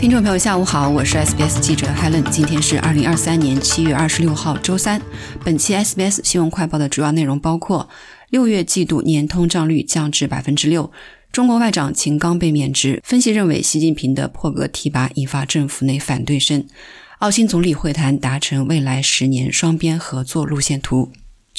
听众朋友，下午好，我是 SBS 记者 Helen。今天是二零二三年七月二十六号，周三。本期 SBS 新闻快报的主要内容包括：六月季度年通胀率降至百分之六；中国外长秦刚被免职；分析认为习近平的破格提拔引发政府内反对声；澳新总理会谈达成未来十年双边合作路线图。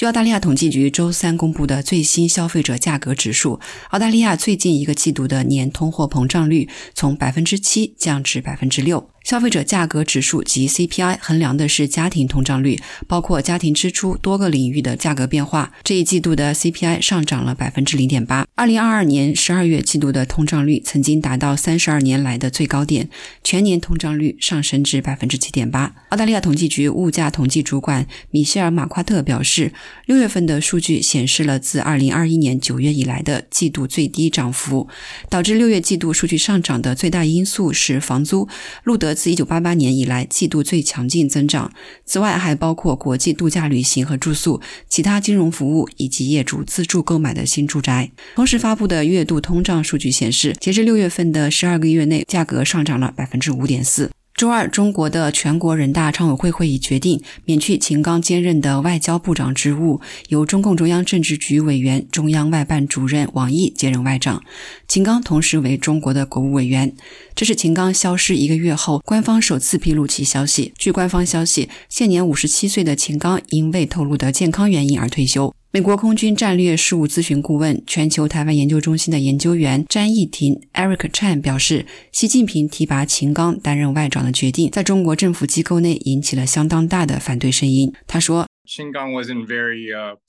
据澳大利亚统计局周三公布的最新消费者价格指数，澳大利亚最近一个季度的年通货膨胀率从百分之七降至百分之六。消费者价格指数及 CPI 衡量的是家庭通胀率，包括家庭支出多个领域的价格变化。这一季度的 CPI 上涨了百分之零点八。二零二二年十二月季度的通胀率曾经达到三十二年来的最高点，全年通胀率上升至百分之七点八。澳大利亚统计局物价统计主管米歇尔·马夸特表示，六月份的数据显示了自二零二一年九月以来的季度最低涨幅。导致六月季度数据上涨的最大因素是房租。路德。自一九八八年以来季度最强劲增长。此外，还包括国际度假旅行和住宿、其他金融服务以及业主自助购买的新住宅。同时发布的月度通胀数据显示，截至六月份的十二个月内，价格上涨了百分之五点四。周二，中国的全国人大常委会会议决定免去秦刚兼任的外交部长职务，由中共中央政治局委员、中央外办主任王毅接任外长。秦刚同时为中国的国务委员。这是秦刚消失一个月后，官方首次披露其消息。据官方消息，现年五十七岁的秦刚因未透露的健康原因而退休。美国空军战略事务咨询顾问、全球台湾研究中心的研究员詹义廷 （Eric Chan） 表示，习近平提拔秦刚担任外长的决定，在中国政府机构内引起了相当大的反对声音。他说：“秦刚 wasn't very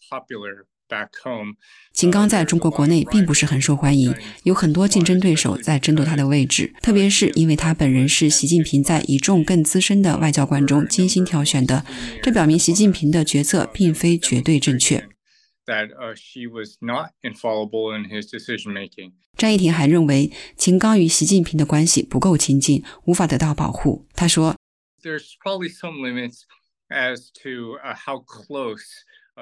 popular back home。秦刚在中国国内并不是很受欢迎，有很多竞争对手在争夺他的位置，特别是因为他本人是习近平在一众更资深的外交官中精心挑选的，这表明习近平的决策并非绝对正确。” that she was not infallible in his decision making。张一婷还认为秦刚与习近平的关系不够亲近，无法得到保护。他说：“There's probably some limits as to how close.”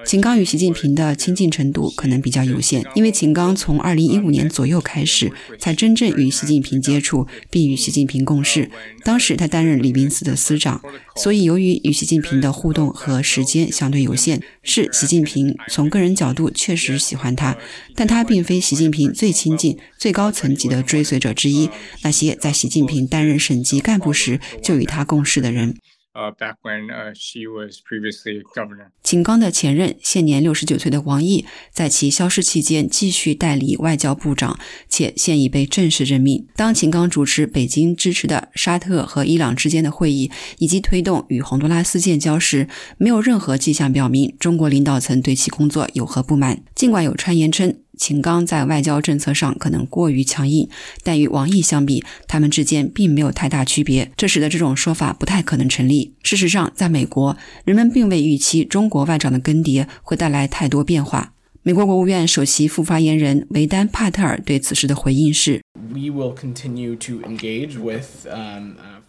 秦刚与习近平的亲近程度可能比较有限，因为秦刚从2015年左右开始才真正与习近平接触，并与习近平共事。当时他担任礼宾司的司长，所以由于与习近平的互动和时间相对有限，是习近平从个人角度确实喜欢他，但他并非习近平最亲近、最高层级的追随者之一。那些在习近平担任省级干部时就与他共事的人。呃，back when she was previously governor。秦刚的前任，现年六十九岁的王毅，在其消失期间继续代理外交部长，且现已被正式任命。当秦刚主持北京支持的沙特和伊朗之间的会议，以及推动与洪都拉斯建交时，没有任何迹象表明中国领导层对其工作有何不满。尽管有传言称。秦刚在外交政策上可能过于强硬，但与王毅相比，他们之间并没有太大区别，这使得这种说法不太可能成立。事实上，在美国，人们并未预期中国外长的更迭会带来太多变化。美国国务院首席副发言人维丹·帕特尔对此事的回应是：“We will continue to engage with，。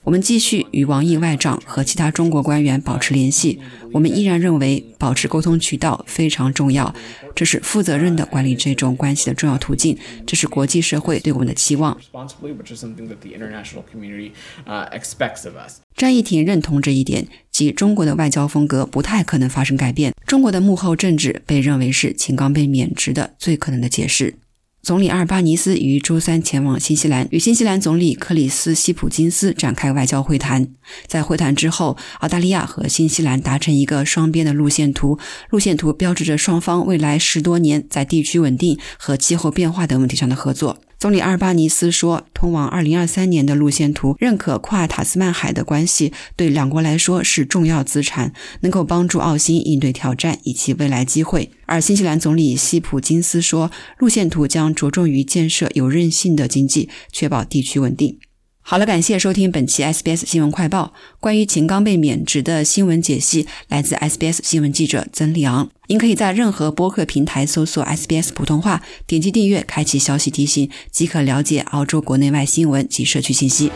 我们继续与王毅外长和其他中国官员保持联系。我们依然认为保持沟通渠道非常重要，这是负责任的管理这种关系的重要途径。这是国际社会对我们的期望。张义婷认同这一点，即中国的外交风格不太可能发生改变。中国的幕后政治被认为是秦刚被免职的最可能的解释。总理阿尔巴尼斯于周三前往新西兰，与新西兰总理克里斯·希普金斯展开外交会谈。在会谈之后，澳大利亚和新西兰达成一个双边的路线图，路线图标志着双方未来十多年在地区稳定和气候变化等问题上的合作。总理阿尔巴尼斯说：“通往2023年的路线图认可跨塔斯曼海的关系对两国来说是重要资产，能够帮助澳新应对挑战以及未来机会。”而新西兰总理希普金斯说：“路线图将着重于建设有韧性的经济，确保地区稳定。”好了，感谢收听本期 SBS 新闻快报。关于秦刚被免职的新闻解析，来自 SBS 新闻记者曾立昂。您可以在任何播客平台搜索 SBS 普通话，点击订阅，开启消息提醒，即可了解澳洲国内外新闻及社区信息。